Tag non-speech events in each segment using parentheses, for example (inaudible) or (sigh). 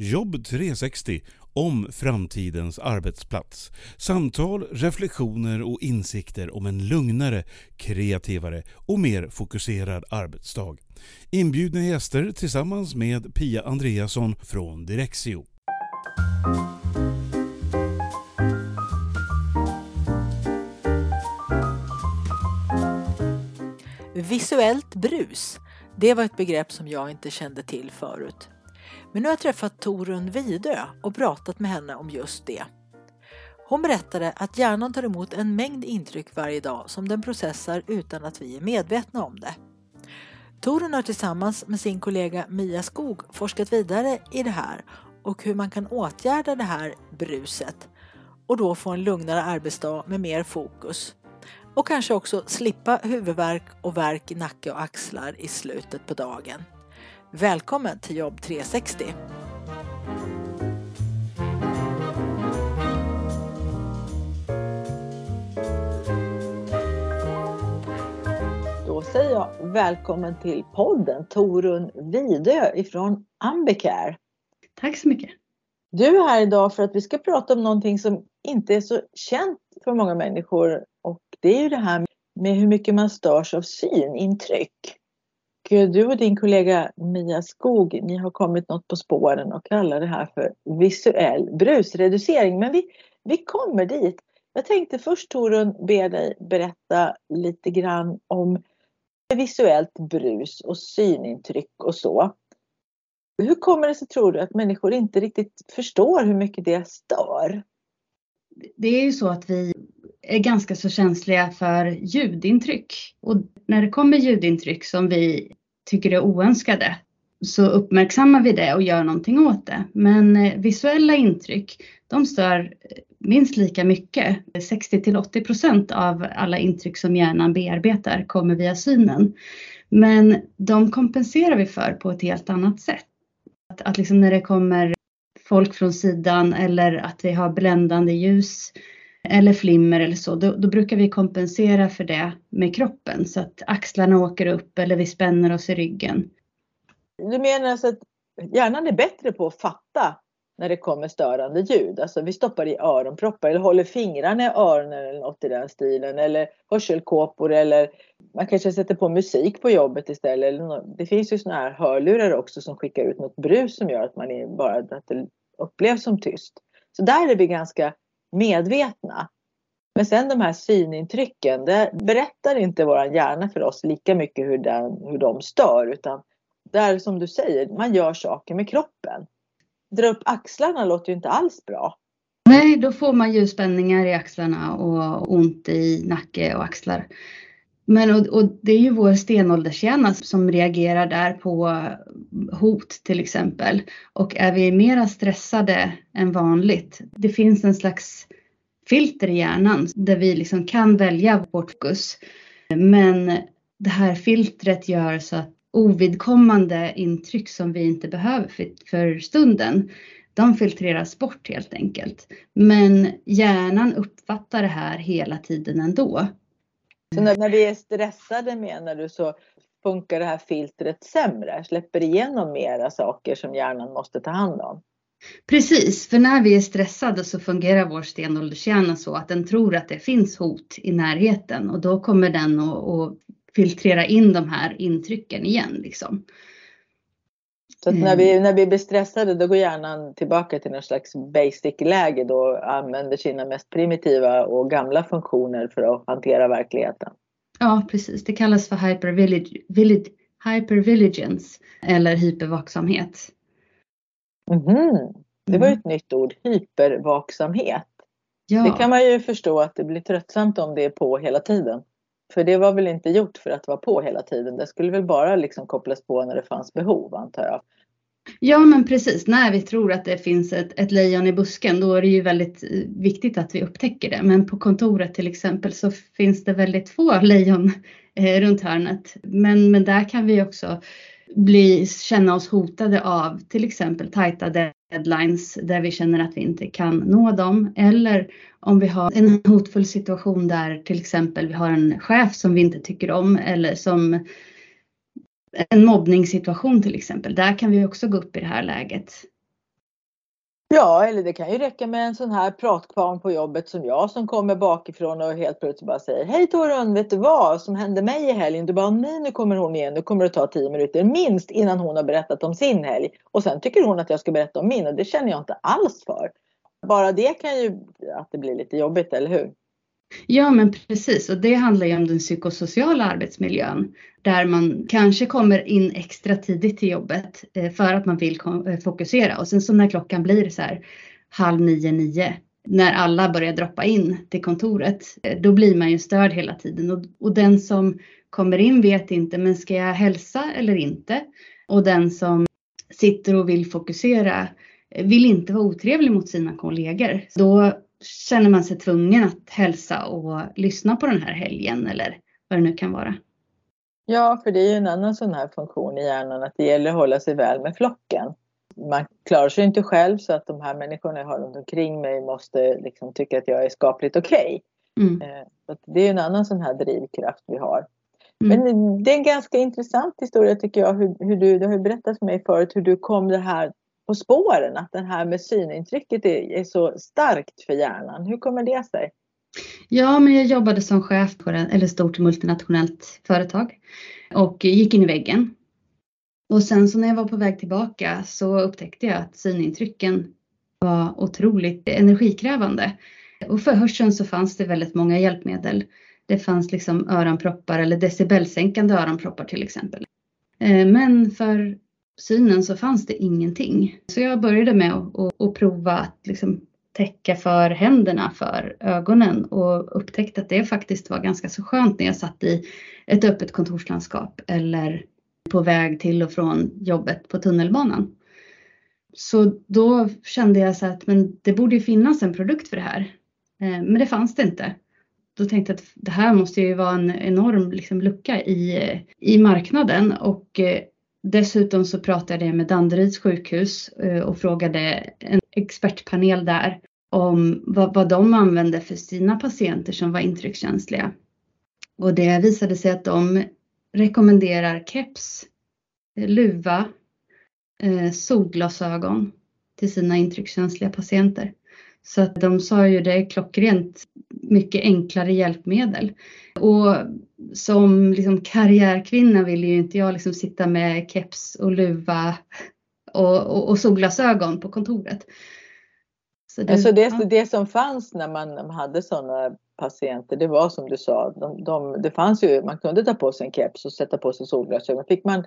Jobb 360 om framtidens arbetsplats. Samtal, reflektioner och insikter om en lugnare, kreativare och mer fokuserad arbetsdag. Inbjudna gäster tillsammans med Pia Andreasson från Direxio. Visuellt brus, det var ett begrepp som jag inte kände till förut. Men nu har jag träffat Torun Vidö och pratat med henne om just det. Hon berättade att hjärnan tar emot en mängd intryck varje dag som den processar utan att vi är medvetna om det. Torun har tillsammans med sin kollega Mia Skog forskat vidare i det här och hur man kan åtgärda det här bruset och då få en lugnare arbetsdag med mer fokus. Och kanske också slippa huvudvärk och värk i nacke och axlar i slutet på dagen. Välkommen till Jobb 360! Då säger jag välkommen till podden Torun Vidö ifrån Ambicare. Tack så mycket. Du är här idag för att vi ska prata om någonting som inte är så känt för många människor och det är ju det här med hur mycket man störs av synintryck. Eh, du och din kollega Mia Skog, ni har kommit något på spåren och kallar det här för visuell brusreducering. Men vi, vi kommer dit. Jag tänkte först Torun be dig berätta lite grann om visuellt brus och synintryck och så. Hur kommer det sig tror du att människor inte riktigt förstår hur mycket det stör? Det är ju så att vi är ganska så känsliga för ljudintryck. Och när det kommer ljudintryck som vi tycker är oönskade så uppmärksammar vi det och gör någonting åt det. Men eh, visuella intryck, de stör eh, minst lika mycket. 60 till 80 procent av alla intryck som hjärnan bearbetar kommer via synen. Men de kompenserar vi för på ett helt annat sätt. Att, att liksom när det kommer folk från sidan eller att vi har bländande ljus eller flimmer eller så, då, då, brukar vi kompensera för det med kroppen så att axlarna åker upp eller vi spänner oss i ryggen. Du menar alltså att hjärnan är bättre på att fatta när det kommer störande ljud? Alltså vi stoppar i öronproppar eller håller fingrarna i öronen eller något i den stilen eller hörselkåpor eller man kanske sätter på musik på jobbet istället. Det finns ju sådana här hörlurar också som skickar ut något brus som gör att man är bara att det upplevs som tyst. Så där är vi ganska medvetna. Men sen de här synintrycken, det berättar inte vår hjärna för oss lika mycket hur, den, hur de stör utan där som du säger, man gör saker med kroppen. Dra upp axlarna låter ju inte alls bra. Nej, då får man ju spänningar i axlarna och ont i nacke och axlar. Men och, och, det är ju vår stenåldershjärna som reagerar där på hot till exempel. Och är vi mera stressade än vanligt, det finns en slags filter i hjärnan där vi liksom kan välja vårt fokus. Men det här filtret gör så att ovidkommande intryck som vi inte behöver för, för stunden, de filtreras bort helt enkelt. Men hjärnan uppfattar det här hela tiden ändå. Så när, när vi är stressade menar du så funkar det här filtret sämre? Släpper igenom mera saker som hjärnan måste ta hand om? Precis, för när vi är stressade så fungerar vår stenåldershjärna så att den tror att det finns hot i närheten och då kommer den att filtrera in de här intrycken igen. Liksom. Så när, vi, mm. när vi blir stressade då går hjärnan tillbaka till någon slags basic-läge då och använder sina mest primitiva och gamla funktioner för att hantera verkligheten. Ja precis, det kallas för hypervigilance eller hypervaksamhet. Mm. Det var mm. ett nytt ord, hypervaksamhet. Ja. Det kan man ju förstå att det blir tröttsamt om det är på hela tiden. För det var väl inte gjort för att vara på hela tiden. Det skulle väl bara liksom kopplas på när det fanns behov antar jag. Ja men precis, när vi tror att det finns ett, ett lejon i busken då är det ju väldigt eh, viktigt att vi upptäcker det. Men på kontoret till exempel så finns det väldigt få lejon eh, runt hörnet. Men, men där kan vi också bli, känna oss hotade av till exempel tajta deadlines där vi känner att vi inte kan nå dem. Eller om vi har en hotfull situation där till exempel vi har en chef som vi inte tycker om eller som en mobbningssituation till exempel. Där kan vi också gå upp i det här läget. Ja, eller det kan ju räcka med en sån här pratkvarn på jobbet som jag som kommer bakifrån och helt plötsligt bara säger Hej Torun, vet du vad som hände mig i helgen? Du bara nej, nu kommer hon igen. Nu kommer det ta tio minuter minst innan hon har berättat om sin helg. Och sen tycker hon att jag ska berätta om min och det känner jag inte alls för. Bara det kan ju att det blir lite jobbigt, eller hur? Ja, men precis. Och det handlar ju om den psykosociala arbetsmiljön där man kanske kommer in extra tidigt till jobbet eh, för att man vill eh, fokusera och sen så när klockan blir så här halv nio, nio när alla börjar droppa in till kontoret, eh, då blir man ju störd hela tiden och, och den som kommer in vet inte, men ska jag hälsa eller inte? Och den som sitter och vill fokusera vill inte vara otrevlig mot sina kollegor. Då känner man sig tvungen att hälsa och lyssna på den här helgen eller vad det nu kan vara. Ja, för det är ju en annan sån här funktion i hjärnan att det gäller att hålla sig väl med flocken. Man klarar sig inte själv så att de här människorna jag har runt omkring mig måste liksom tycka att jag är skapligt okej. Okay. Mm. Eh, det är en annan sån här drivkraft vi har. Mm. Men det är en ganska intressant historia tycker jag. Hur, hur du, du har berättat för mig förut hur du kom det här på spåren. Att det här med synintrycket är, är så starkt för hjärnan. Hur kommer det sig? Ja, men jag jobbade som chef på ett stort multinationellt företag och gick in i väggen. Och sen så när jag var på väg tillbaka så upptäckte jag att synintrycken var otroligt energikrävande. Och för hörseln så fanns det väldigt många hjälpmedel. Det fanns liksom öronproppar eller decibelsänkande öronproppar till exempel. Eh, men för synen så fanns det ingenting. Så jag började med att, att, att prova att liksom täcka för händerna för ögonen och upptäckte att det faktiskt var ganska så skönt när jag satt i ett öppet kontorslandskap eller på väg till och från jobbet på tunnelbanan. Så då kände jag så att men det borde finnas en produkt för det här. Eh, men det fanns det inte. Då tänkte jag att det här måste ju vara en enorm liksom, lucka i, eh, i marknaden och eh, dessutom så pratade jag med Danderyds sjukhus eh, och frågade en expertpanel där om vad, vad de använde för sina patienter som var intryckskänsliga. Och det visade sig att de rekommenderar keps, eh, luva, eh, solglasögon till sina intryckskänsliga patienter. Så att de sa ju det är klockrent mycket enklare hjälpmedel. Och som liksom karriärkvinna ville ju inte jag liksom sitta med keps och luva och, och, och solglasögon på kontoret. Så det, alltså det, det som fanns när man hade sådana patienter, det var som du sa, de, de, det fanns ju, man kunde ta på sig en keps och sätta på sig solglasögon. Fick man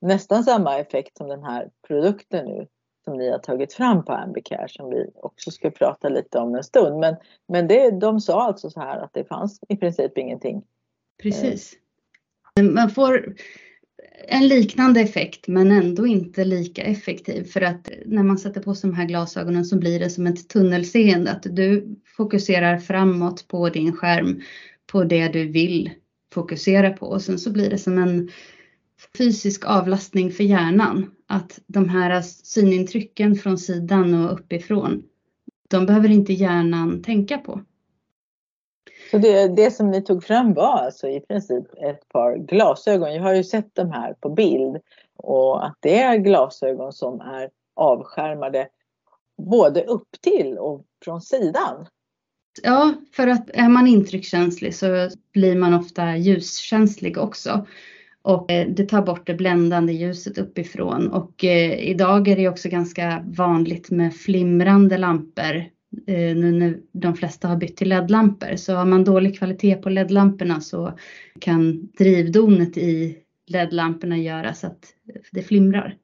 nästan samma effekt som den här produkten nu som ni har tagit fram på Ambicare som vi också ska prata lite om en stund. Men, men det, de sa alltså så här att det fanns i princip ingenting. Precis. Eh, man får en liknande effekt men ändå inte lika effektiv för att när man sätter på sig de här glasögonen så blir det som ett tunnelseende att du fokuserar framåt på din skärm på det du vill fokusera på och sen så blir det som en fysisk avlastning för hjärnan att de här synintrycken från sidan och uppifrån de behöver inte hjärnan tänka på. Så det, det som ni tog fram var alltså i princip ett par glasögon. Jag har ju sett de här på bild och att det är glasögon som är avskärmade både upp till och från sidan. Ja, för att är man intryckskänslig så blir man ofta ljuskänslig också. Och eh, det tar bort det bländande ljuset uppifrån och eh, idag är det också ganska vanligt med flimrande lampor nu när de flesta har bytt till LED-lampor. Så har man dålig kvalitet på LED-lamporna så kan drivdonet i LED-lamporna göra så att det flimrar.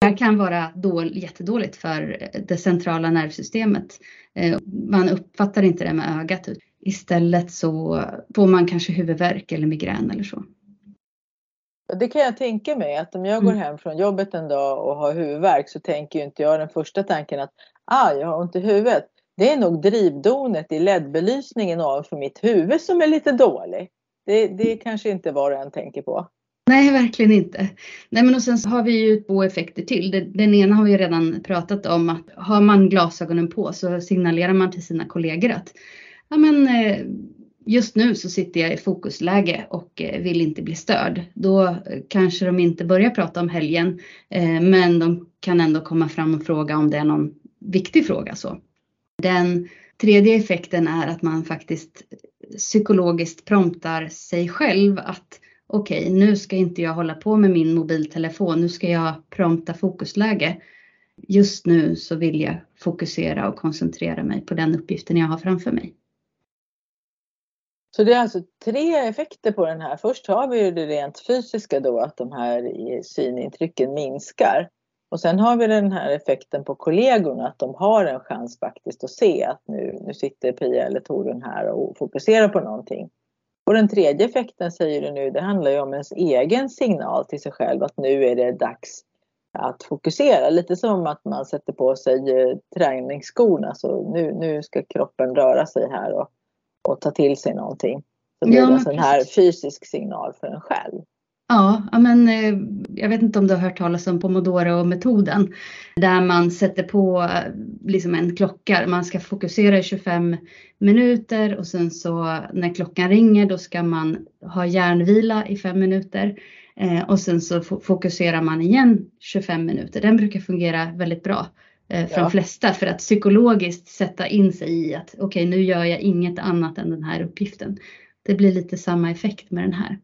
Det här kan vara dål, jättedåligt för det centrala nervsystemet. Eh, man uppfattar inte det med ögat. Istället så får man kanske huvudvärk eller migrän eller så. Det kan jag tänka mig att om jag går mm. hem från jobbet en dag och har huvudvärk så tänker inte jag den första tanken att ah, jag har ont i huvudet. Det är nog drivdonet i LED-belysningen ovanför mitt huvud som är lite dålig. Det, det kanske inte var och en tänker på. Nej, verkligen inte. Nej, men och sen har vi ju två effekter till. Den ena har vi redan pratat om att har man glasögonen på så signalerar man till sina kollegor att ja, men, eh, just nu så sitter jag i fokusläge och eh, vill inte bli störd. Då eh, kanske de inte börjar prata om helgen, men de kan ändå komma fram och fråga om det är någon viktig fråga. Så. Den tredje effekten är att man faktiskt psykologiskt promptar sig själv att okej, okay, nu ska inte jag hålla på med min mobiltelefon, nu ska jag prompta fokusläge. Just nu så vill jag fokusera och koncentrera mig på den uppgiften jag har framför mig. Så det är alltså tre effekter på den här. Först har vi ju det rent fysiska då att de här synintrycken minskar. Och sen har vi den här effekten på kollegorna att de har en chans faktiskt att se att nu, nu sitter Pia eller Torun här och fokuserar på någonting. Och den tredje effekten säger du nu, det handlar ju om ens egen signal till sig själv att nu är det dags att fokusera. Lite som att man sätter på sig eh, träningsskorna så nu, nu ska kroppen röra sig här och, och ta till sig någonting. Så blir ja, det en här fysisk signal för en själv. Ja, men eh, jag vet inte om du har hört talas om pomodoro-metoden där man sätter på eh, liksom en klocka. Man ska fokusera i 25 minuter och sen så när klockan ringer då ska man ha hjärnvila i 5 minuter eh, och sen så fokuserar man igen 25 minuter. Den brukar fungera väldigt bra för ja. de flesta för att psykologiskt sätta in sig i att okej, okay, nu gör jag inget annat än den här uppgiften. Det blir lite samma effekt med den här.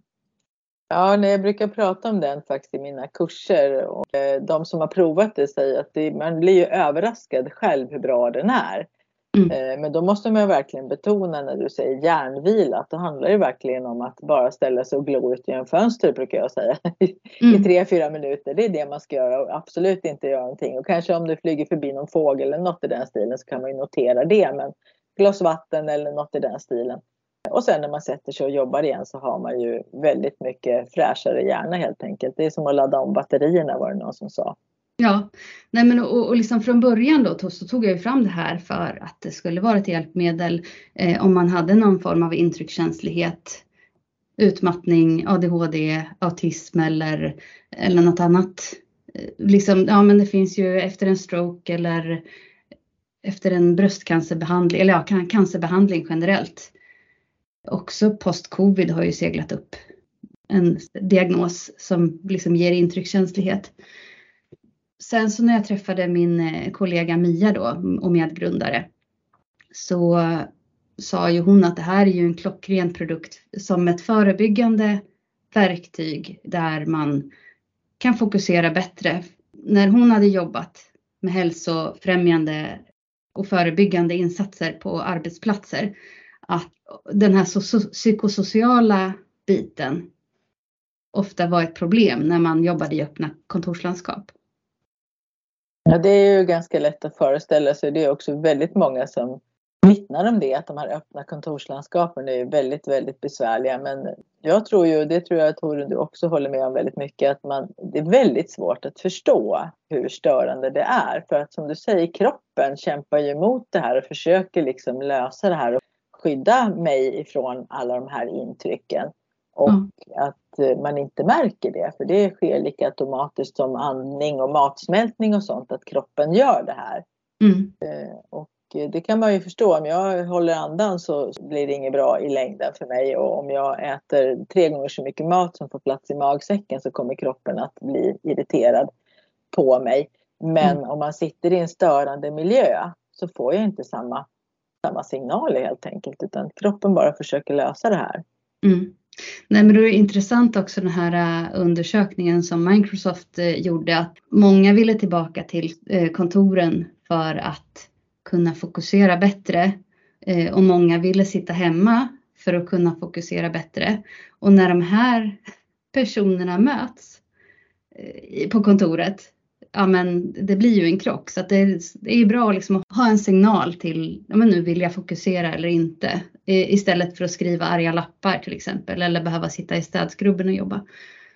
Ja, nej, jag brukar prata om den faktiskt i mina kurser. Och eh, de som har provat det säger att det, man blir ju överraskad själv hur bra den är. Mm. Eh, men då måste man verkligen betona när du säger hjärnvila att då handlar det verkligen om att bara ställa sig och glo ut genom fönstret brukar jag säga. (laughs) Mm. I tre, fyra minuter. Det är det man ska göra och absolut inte göra någonting. Och kanske om du flyger förbi någon fågel eller något i den stilen så kan man ju notera det. Men glas vatten eller något i den stilen. Och sen när man sätter sig och jobbar igen så har man ju väldigt mycket fräschare hjärna helt enkelt. Det är som att ladda om batterierna var det någon som sa. Ja, nej men och, och liksom från början då så tog jag ju fram det här för att det skulle vara ett hjälpmedel eh, om man hade någon form av intryckskänslighet, utmattning, ADHD, autism eller, eller något annat. Eh, liksom, ja men det finns ju efter en stroke eller efter en bröstcancerbehandling, eller ja, cancerbehandling generellt också post-covid har ju seglat upp en diagnos som liksom ger intryckskänslighet. Sen så när jag träffade min eh, kollega Mia då och medgrundare så sa ju hon att det här är ju en klockren produkt som ett förebyggande verktyg där man kan fokusera bättre. När hon hade jobbat med hälsofrämjande och förebyggande insatser på arbetsplatser att den här psykosociala biten ofta var ett problem när man jobbade i öppna kontorslandskap. Ja, det är ju ganska lätt att föreställa sig. Det är också väldigt många som vittnar om det, att de här öppna kontorslandskapen är väldigt, väldigt besvärliga. Men jag tror ju, det tror jag att Torun du också håller med om väldigt mycket, att man, det är väldigt svårt att förstå hur störande det är. För att som du säger, kroppen kämpar ju emot det här och försöker liksom lösa det här skydda mig ifrån alla de här intrycken. Och mm. att eh, man inte märker det, för det sker lika automatiskt som andning och matsmältning och sånt, att kroppen gör det här. Mm. Eh, och det kan man ju förstå, om jag håller andan så blir det inget bra i längden för mig och om jag äter tre gånger så mycket mat som får plats i magsäcken så kommer kroppen att bli irriterad på mig. Men mm. om man sitter i en störande miljö så får jag inte samma samma signaler helt enkelt utan kroppen bara försöker lösa det här. Mm. Nej, men det är intressant också den här äh, undersökningen som Microsoft äh, gjorde att många ville tillbaka till äh, kontoren för att kunna fokusera bättre och många ville sitta hemma för att kunna fokusera bättre. Och när de här personerna möts på kontoret ja men det blir ju en krock. Så att det, det är bra liksom att ha en signal till, ja men nu vill jag fokusera eller inte. Istället för att skriva arga lappar till exempel eller behöva sitta i städskrubben och jobba.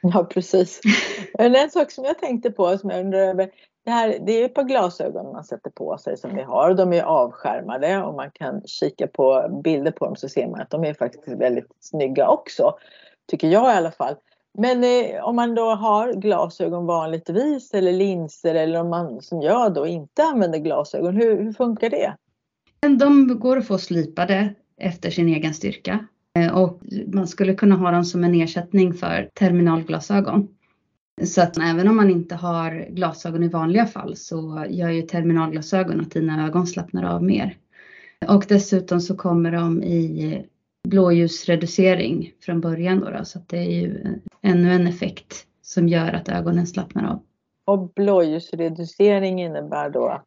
Ja precis. (laughs) en sak som jag tänkte på som jag undrar över. Det, här, det är ett par glasögon man sätter på sig som vi har. De är avskärmade och man kan kika på bilder på dem så ser man att de är faktiskt väldigt snygga också. Tycker jag i alla fall. Men eh, om man då har glasögon vanligtvis eller linser eller om man som jag då inte använder glasögon, hur, hur funkar det? De går att få slipade efter sin egen styrka eh, och man skulle kunna ha dem som en ersättning för terminalglasögon. Så att även om man inte har glasögon i vanliga fall så gör ju terminalglasögon att dina ögon slappnar av mer. Och dessutom så kommer de i blåljusreducering från början då, då så det är ju ännu en effekt som gör att ögonen slappnar av. Och blåljusreducering innebär då att?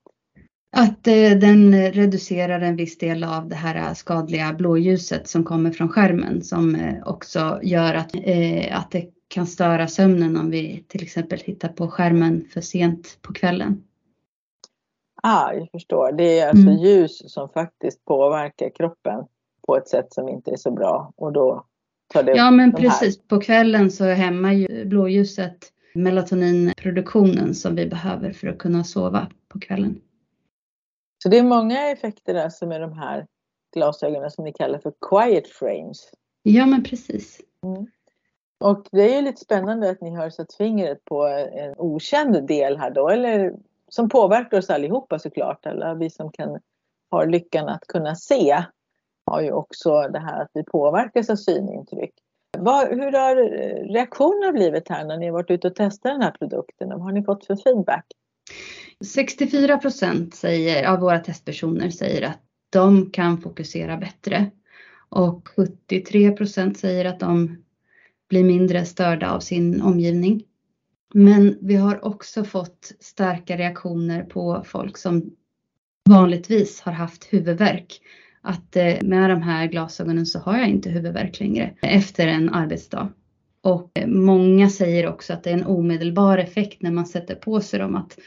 Att eh, den reducerar en viss del av det här skadliga blåljuset som kommer från skärmen som eh, också gör att, eh, att det kan störa sömnen om vi till exempel tittar på skärmen för sent på kvällen. Ah, jag förstår. Det är alltså mm. ljus som faktiskt påverkar kroppen på ett sätt som inte är så bra och då tar det Ja men precis, på kvällen så hämmar ju blåljuset melatoninproduktionen som vi behöver för att kunna sova på kvällen. Så det är många effekter där som är de här glasögonen som ni kallar för quiet frames. Ja men precis. Mm. Och det är ju lite spännande att ni har satt fingret på en okänd del här då, eller som påverkar oss allihopa såklart, alla vi som kan, har lyckan att kunna se har ju också det här att vi påverkas av synintryck. Vad, hur har reaktionerna blivit här när ni har varit ute och testat den här produkten? Vad har ni fått för feedback? 64 procent säger, av våra testpersoner säger att de kan fokusera bättre och 73 procent säger att de blir mindre störda av sin omgivning. Men vi har också fått starka reaktioner på folk som vanligtvis har haft huvudvärk. Att eh, med de här glasögonen så har jag inte huvudvärk längre eh, efter en arbetsdag. Och eh, många säger också att det är en omedelbar effekt när man sätter på sig dem. Att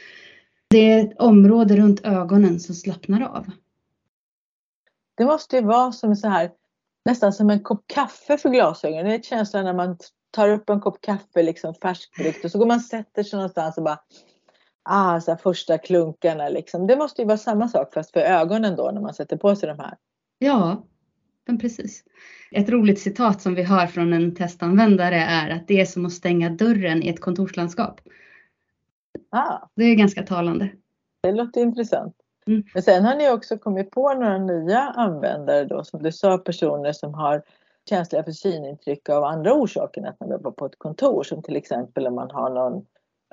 det är ett område runt ögonen som slappnar av. Det måste ju vara som så här nästan som en kopp kaffe för glasögonen. Det är känslan när man tar upp en kopp kaffe liksom färskbryggt och så går man och sätter sig någonstans och bara ah, så första klunkarna liksom. Det måste ju vara samma sak fast för ögonen då när man sätter på sig de här. Ja, men precis. Ett roligt citat som vi har från en testanvändare är att det är som att stänga dörren i ett kontorslandskap. Ah. Det är ganska talande. Det låter intressant. Mm. Men sen har ni också kommit på några nya användare då som du sa personer som har känsliga för synintryck av andra orsaker än att man jobbar på ett kontor som till exempel om man har någon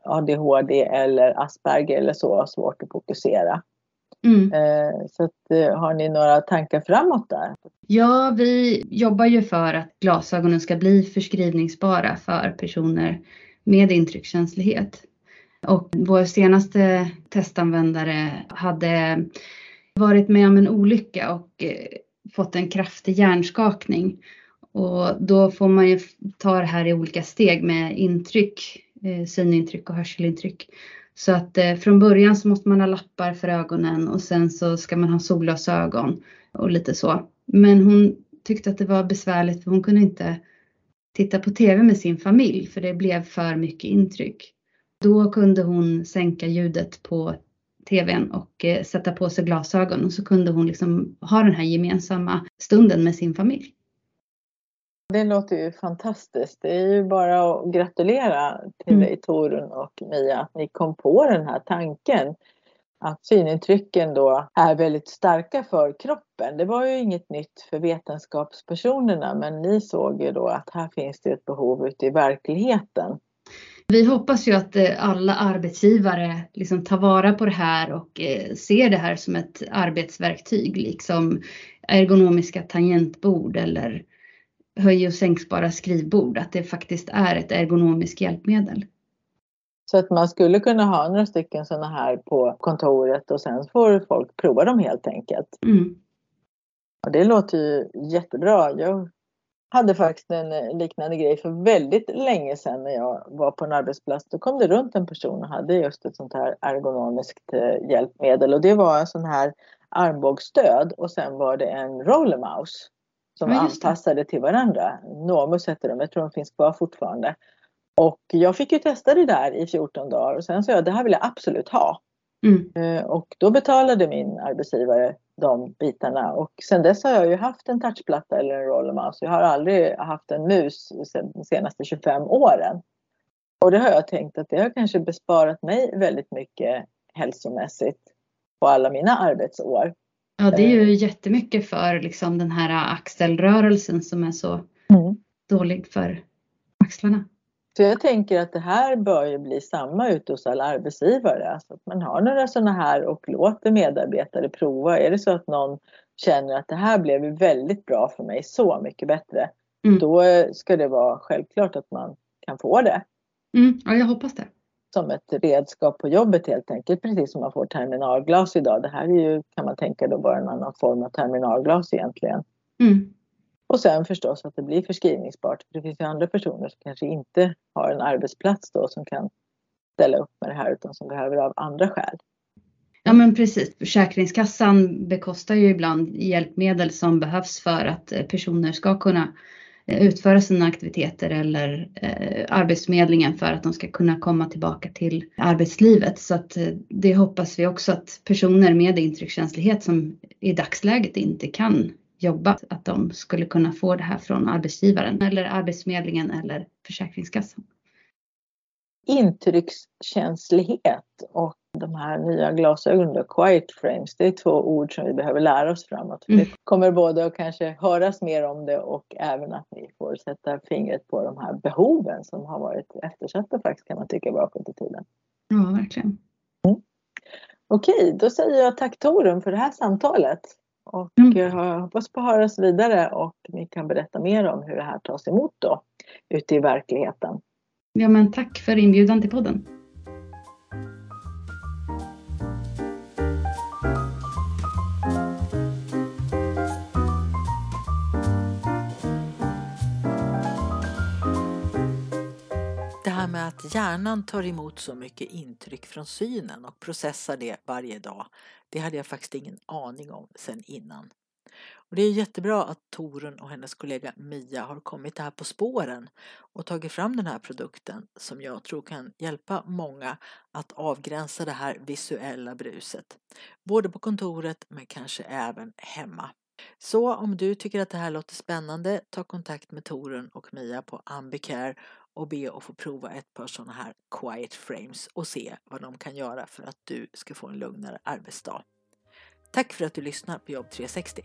ADHD eller Asperger eller så har svårt att fokusera. Mm. Eh, så att, eh, har ni några tankar framåt där? Ja, vi jobbar ju för att glasögonen ska bli förskrivningsbara för personer med intryckskänslighet. Och vår senaste testanvändare hade varit med om en olycka och eh, fått en kraftig hjärnskakning. Och då får man ju ta det här i olika steg med intryck, Eh, synintryck och hörselintryck. Så att eh, från början så måste man ha lappar för ögonen och sen så ska man ha solglasögon och lite så. Men hon tyckte att det var besvärligt för hon kunde inte titta på TV med sin familj för det blev för mycket intryck. Då kunde hon sänka ljudet på tvn och eh, sätta på sig glasögon och så kunde hon liksom ha den här gemensamma stunden med sin familj. Det låter ju fantastiskt. Det är ju bara att gratulera till mm. dig Torun och Mia att ni kom på den här tanken. Att synintrycken då är väldigt starka för kroppen. Det var ju inget nytt för vetenskapspersonerna men ni såg ju då att här finns det ett behov ute i verkligheten. Vi hoppas ju att eh, alla arbetsgivare liksom tar vara på det här och eh, ser det här som ett arbetsverktyg, liksom ergonomiska tangentbord eller höj och sänkbara skrivbord, att det faktiskt är ett ergonomiskt hjälpmedel. Så att man skulle kunna ha några stycken sådana här på kontoret och sen får folk prova dem helt enkelt. Mm. Och det låter ju jättebra. Jag hade faktiskt en eh, liknande grej för väldigt länge sedan när jag var på en arbetsplats. Då kom det runt en person och hade just ett sånt här ergonomiskt eh, hjälpmedel och det var en sån här armbågsstöd och sen var det en rollermouse som ja, anpassade till varandra. Nomus hette de, jag tror de finns kvar fortfarande. Och jag fick ju testa det där i 14 dagar och sen sa jag det här vill jag absolut ha. Mm. Eh, och då betalade min arbetsgivare de bitarna och sen dess har jag ju haft en touchplatta eller en rollermouse. Jag har aldrig haft en mus de senaste 25 åren. Och det har jag tänkt att det har kanske besparat mig väldigt mycket hälsomässigt på alla mina arbetsår. Ja, det är ju eh. jättemycket för liksom den här axelrörelsen som är så mm. dålig för axlarna. Så jag tänker att det här bör ju bli samma ute hos alla arbetsgivare. Alltså att man har några sådana här och låter medarbetare prova. Är det så att någon känner att det här blev väldigt bra för mig, så mycket bättre. Mm. Då ska det vara självklart att man kan få det. Mm, ja, jag hoppas det. Som ett redskap på jobbet helt enkelt, precis som man får terminalglas idag. Det här är ju, kan man tänka då, bara en annan form av terminalglas egentligen. Mm. Och sen förstås att det blir förskrivningsbart. För det finns ju andra personer som kanske inte har en arbetsplats då som kan ställa upp med det här utan som behöver av andra skäl. Ja men precis. Försäkringskassan bekostar ju ibland hjälpmedel som behövs för att eh, personer ska kunna Eh, utföra sina aktiviteter eller eh, Arbetsförmedlingen för att de ska kunna komma tillbaka till arbetslivet. Så att eh, det hoppas vi också att personer med intryckskänslighet som i dagsläget inte kan jobba, att de skulle kunna få det här från arbetsgivaren eller Arbetsförmedlingen eller Försäkringskassan. Intryckskänslighet och de här nya glasögonen, quiet frames, det är två ord som vi behöver lära oss framåt. Mm. Det kommer både att kanske höras mer om det och även att vi får sätta fingret på de här behoven som har varit eftersatta faktiskt kan man tycka bakåt i tiden. Ja, verkligen. Mm. Okej, då säger jag tack Torun för det här samtalet. Och mm. jag hoppas på att höras vidare och ni kan berätta mer om hur det här tas emot då ute i verkligheten. Ja men tack för inbjudan till podden. Med att hjärnan tar emot så mycket intryck från synen och processar det varje dag, det hade jag faktiskt ingen aning om sen innan. Och det är jättebra att Torun och hennes kollega Mia har kommit här på spåren och tagit fram den här produkten som jag tror kan hjälpa många att avgränsa det här visuella bruset. Både på kontoret men kanske även hemma. Så om du tycker att det här låter spännande, ta kontakt med Torun och Mia på Ambicare och be att få prova ett par sådana här quiet frames och se vad de kan göra för att du ska få en lugnare arbetsdag. Tack för att du lyssnar på Jobb 360.